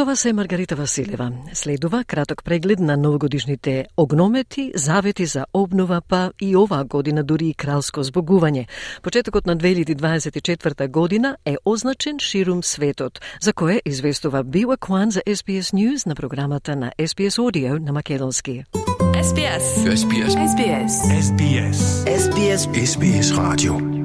Со вас е Маргарита Василева. Следува краток преглед на новогодишните огномети, завети за обнова, па и оваа година дури и кралско збогување. Почетокот на 2024 година е означен ширум светот, за кое известува Бива Кван за SBS News на програмата на SBS Audio на македонски. SBS. SBS. SBS. SBS. SBS. SBS Radio.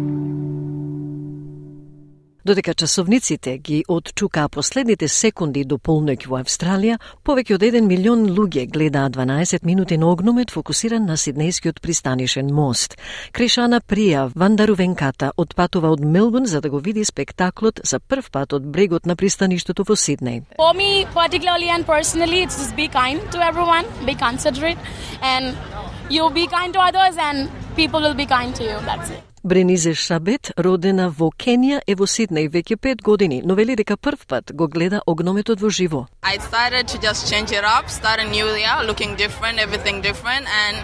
Додека часовниците ги отчукаа последните секунди до полноќ во Австралија, повеќе од 1 милион луѓе гледаа 12 минути на огномет фокусиран на Сиднејскиот пристанишен мост. Кришана Прија Вандарувенката отпатува од Мелбурн за да го види спектаклот за прв пат од брегот на пристаништето во Сиднеј. For me, particularly and personally, it's just be kind to everyone, be considerate, and you be kind to others, and people will be kind to you. That's it. Бренизе Шабет, родена во Кенија, е во Сиднеј веќе пет години, но вели дека прв пат го гледа огнометот во живо. I started to just change it up, start a new year, looking different, everything different, and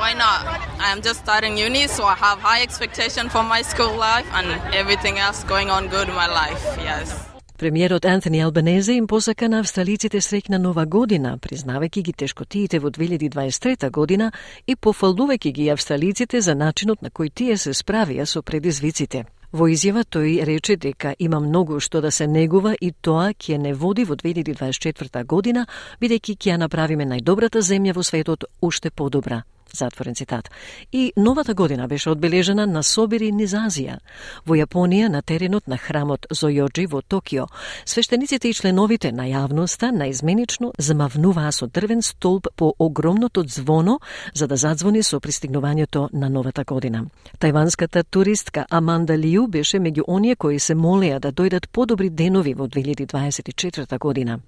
why not? I'm just starting uni, so I have high expectation for my school life and everything else going on good in my life. Yes. Премиерот Антони Албанезе им посака на австралиците среќна нова година, признавајќи ги тешкотиите во 2023 година и пофалдувајќи ги австралиците за начинот на кој тие се справија со предизвиците. Во изјава тој рече дека има многу што да се негува и тоа ќе не води во 2024 година, бидејќи ќе ја направиме најдобрата земја во светот уште подобра. Затворен цитат. И новата година беше одбележена на собири низ Азија. Во Јапонија, на теренот на храмот Зојоджи во Токио, свештениците и членовите на јавноста наизменично замавнуваа со дрвен столб по огромното звоно за да задзвони со пристигнувањето на новата година. Тајванската туристка Аманда Лиу беше меѓу оние кои се молеа да дојдат подобри денови во 2024 година.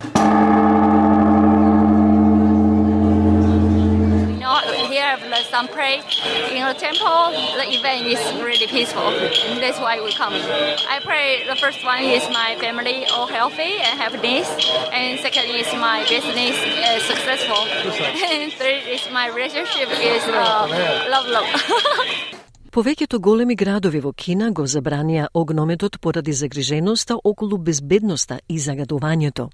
here I've learned some pray in the temple. The event is really peaceful. And that's why we come. I pray the first one is my family all healthy and happiness, and second is my business uh, successful, and third is my relationship is uh, love love. Повеќето големи градови во Кина го забранија огнометот поради загриженоста околу безбедноста и загадувањето.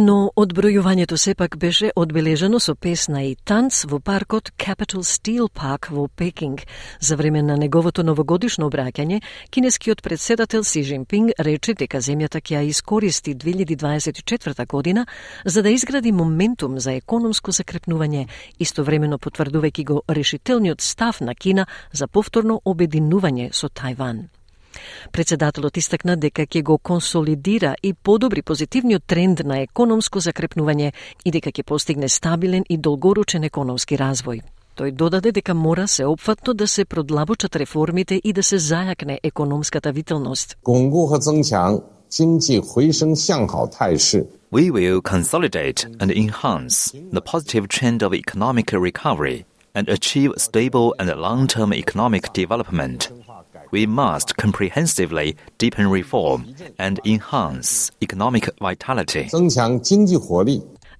Но одбројувањето сепак беше одбележано со песна и танц во паркот Capital Steel Park во Пекинг. За време на неговото новогодишно обраќање, кинескиот председател Си Жинпинг рече дека земјата ќе ја искористи 2024 година за да изгради моментум за економско закрепнување, истовремено потврдувајќи го решителниот став на Кина за повторно обединување со Тајван. Председателот истакна дека ќе го консолидира и подобри позитивниот тренд на економско закрепнување и дека ќе постигне стабилен и долгоручен економски развој. Тој додаде дека мора се опфатно да се продлабочат реформите и да се зајакне економската вителност. We will consolidate and enhance the positive trend of economic recovery and achieve stable and long term economic development. We must comprehensively deepen reform and enhance economic vitality.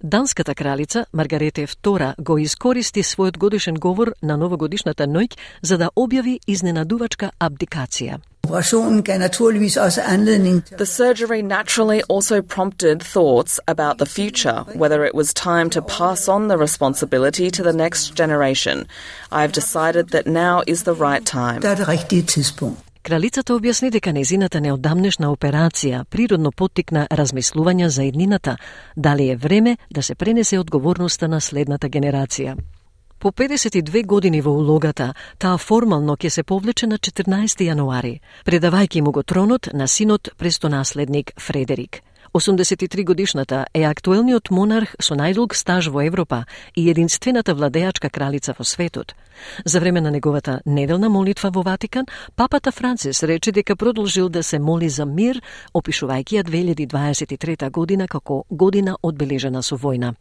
Данската кралица Маргарете II го искористи својот годишен говор на новогодишната ноќ за да објави изненадувачка абдикација. The surgery naturally also prompted thoughts about the future, whether it was time to pass on the responsibility to the next generation. I have decided that now is the right time. Кралицата објасни дека незината неодамнешна операција природно поттикна размислувања за еднината, дали е време да се пренесе одговорноста на следната генерација. По 52 години во улогата, таа формално ќе се повлече на 14 јануари, предавајќи му го тронот на синот престонаследник Фредерик. 83 годишната е актуелниот монарх со најдолг стаж во Европа и единствената владеачка кралица во светот. За време на неговата неделна молитва во Ватикан, папата Францис рече дека продолжил да се моли за мир, опишувајќи ја 2023 година како година одбележена со војна.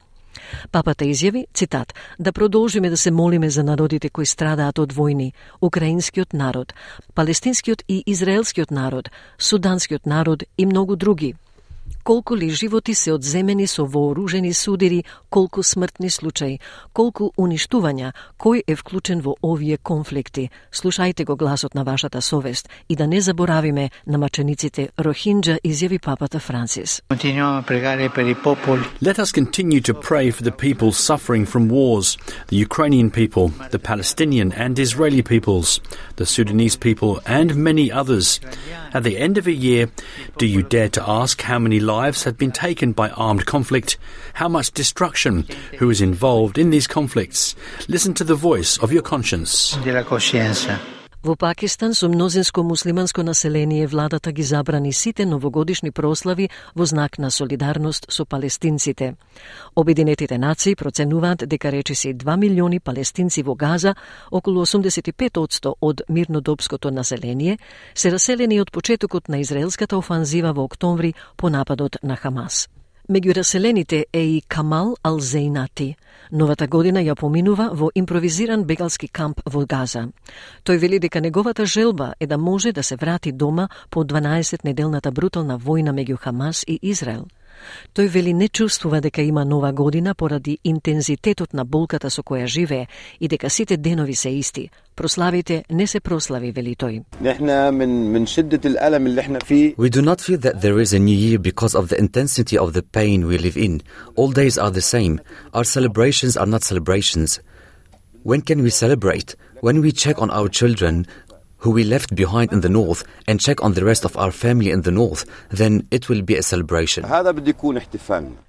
Папата изјави, цитат, да продолжиме да се молиме за народите кои страдаат од војни, украинскиот народ, палестинскиот и израелскиот народ, суданскиот народ и многу други, колку ли животи се одземени со вооружени судири, колку смртни случаи, колку уништувања, кој е вклучен во овие конфликти. Слушајте го гласот на вашата совест и да не заборавиме на мачениците Рохинджа, изјави папата Франсис. Let us continue to pray for the people suffering from wars, the Ukrainian people, the Palestinian and Israeli peoples, the Sudanese people and many others. At the end of a year, do you dare to ask how many lives have been taken by armed conflict? How much destruction? Who is involved in these conflicts? Listen to the voice of your conscience. Во Пакистан со мнозинско муслиманско население владата ги забрани сите новогодишни прослави во знак на солидарност со палестинците. Обединетите нации проценуваат дека речиси 2 милиони палестинци во Газа, околу 85% од мирнодопското население, се раселени од почетокот на израелската офанзива во октомври по нападот на Хамас. Меѓу раселените е и Камал Алзейнати. Новата година ја поминува во импровизиран бегалски камп во Газа. Тој вели дека неговата желба е да може да се врати дома по 12 неделната брутална војна меѓу Хамас и Израел. Тој вели не чувствува дека има нова година поради интензитетот на болката со која живее и дека сите денови се исти. Прославите не се прослави, вели тој. We do not feel that there is a new year because of the intensity of the pain we live in. All days are the same. Our celebrations are not celebrations. When can we celebrate? When we check on our children, who we left behind in the north and check on the rest of our family in the north, then it will be a celebration.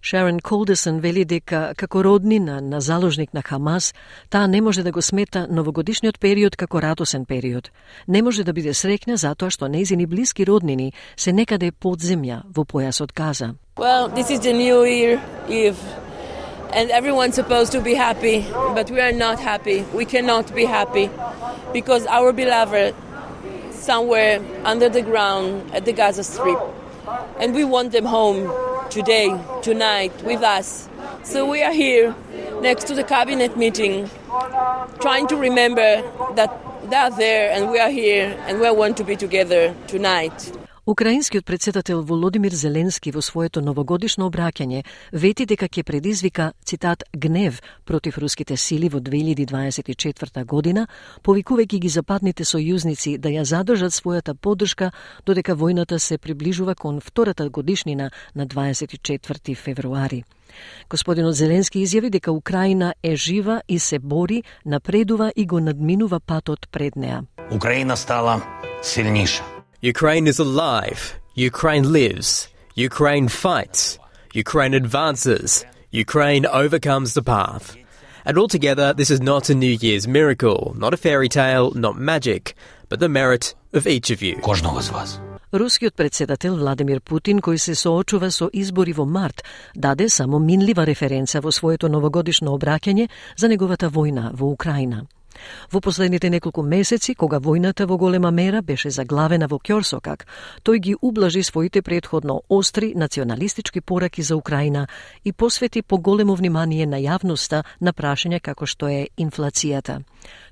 Sharon Colderson вели дека како роднина на заложник на Хамас, таа не може да го смета новогодишниот период како радосен период. Не може да биде срекна затоа што нејзини блиски роднини се некаде под земја во појасот Газа. Well, this is the new year Eve. And everyone's supposed to be happy, but we are not happy. We cannot be happy because our beloved somewhere under the ground at the Gaza Strip. And we want them home today, tonight, with us. So we are here next to the cabinet meeting, trying to remember that they are there and we are here and we want to be together tonight. Украинскиот председател Володимир Зеленски во своето новогодишно обраќање вети дека ќе предизвика, цитат, гнев против руските сили во 2024 година, повикувајќи ги западните сојузници да ја задржат својата поддршка додека војната се приближува кон втората годишнина на 24 февруари. Господинот Зеленски изјави дека Украина е жива и се бори, напредува и го надминува патот пред неа. Украина стала силниша. Ukraine is alive. Ukraine lives. Ukraine fights. Ukraine advances. Ukraine overcomes the path. And altogether, this is not a New Year's miracle, not a fairy tale, not magic, but the merit of each of you. Кожного з вас. Рускиот председател Владимир Путин, кој се соочува со избори во март, даде само минлива референца во своето новогодишно обраќање за неговата војна во Украина. Во последните неколку месеци, кога војната во голема мера беше заглавена во Кјорсокак, тој ги ублажи своите предходно остри националистички пораки за Украина и посвети поголемо внимание на јавноста на прашања како што е инфлацијата.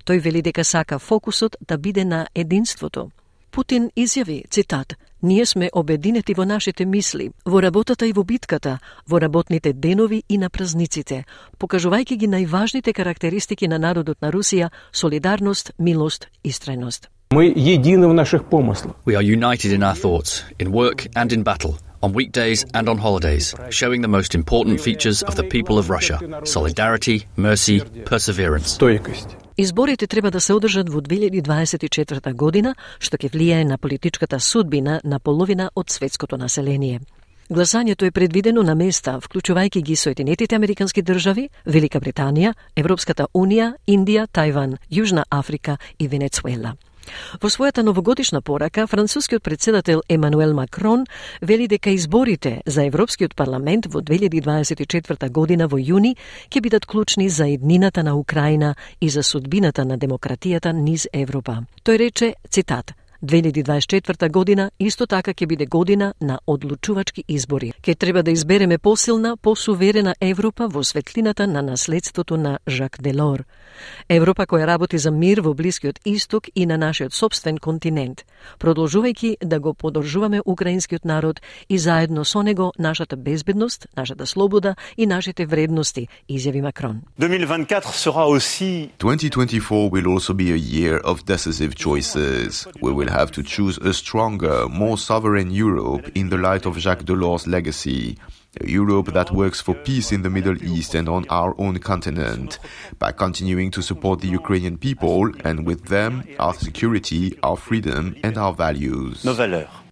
Тој вели дека сака фокусот да биде на единството. Путин изјави, цитат, Ние сме обединети во нашите мисли, во работата и во битката, во работните денови и на празниците, покажувајќи ги најважните карактеристики на народот на Русија, солидарност, милост и стреност. Мы едины в наших помыслах. We are united in our thoughts, in work and in battle, on weekdays and on holidays, showing the most important features of the people of Russia solidarity, mercy, perseverance. Изборите треба да се одржат во 2024 година, што ќе влијае на политичката судбина на половина од светското население. Гласањето е предвидено на места, вклучувајќи ги Соединетите Американски држави, Велика Британија, Европската Унија, Индија, Тајван, Јужна Африка и Венецуела. Во својата новогодишна порака, францускиот председател Емануел Макрон вели дека изборите за Европскиот парламент во 2024 година во јуни ќе бидат клучни за еднината на Украина и за судбината на демократијата низ Европа. Тој рече, цитат, 2024 година исто така ќе биде година на одлучувачки избори. Ке треба да избереме посилна, посуверена Европа во светлината на наследството на Жак Делор. Европа која работи за мир во Блискиот Исток и на нашиот собствен континент, продолжувајќи да го подржуваме украинскиот народ и заедно со него нашата безбедност, нашата слобода и нашите вредности, изјави Макрон. 2024 sera aussi 2024 will also be a year of decisive choices. We will have to choose a stronger, more sovereign Europe in the light of Jacques Delors' legacy. A Europe that works for peace in the Middle East and on our own continent, by continuing to support the Ukrainian people and with them our security, our freedom, and our values.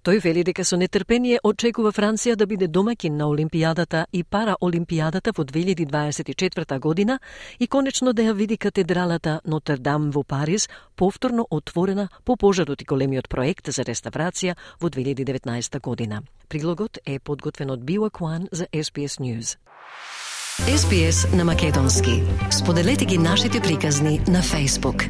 Тој вели дека со нетрпение очекува Франција да биде домакин на Олимпијадата и Параолимпијадата во 2024 година и конечно да ја види катедралата Нотр-Дам во Париз повторно отворена по пожарот и големиот проект за реставрација во 2019 година. Прилогот е подготвен од Био Куан за SBS News. SBS на Македонски. Споделете ги нашите приказни на Facebook.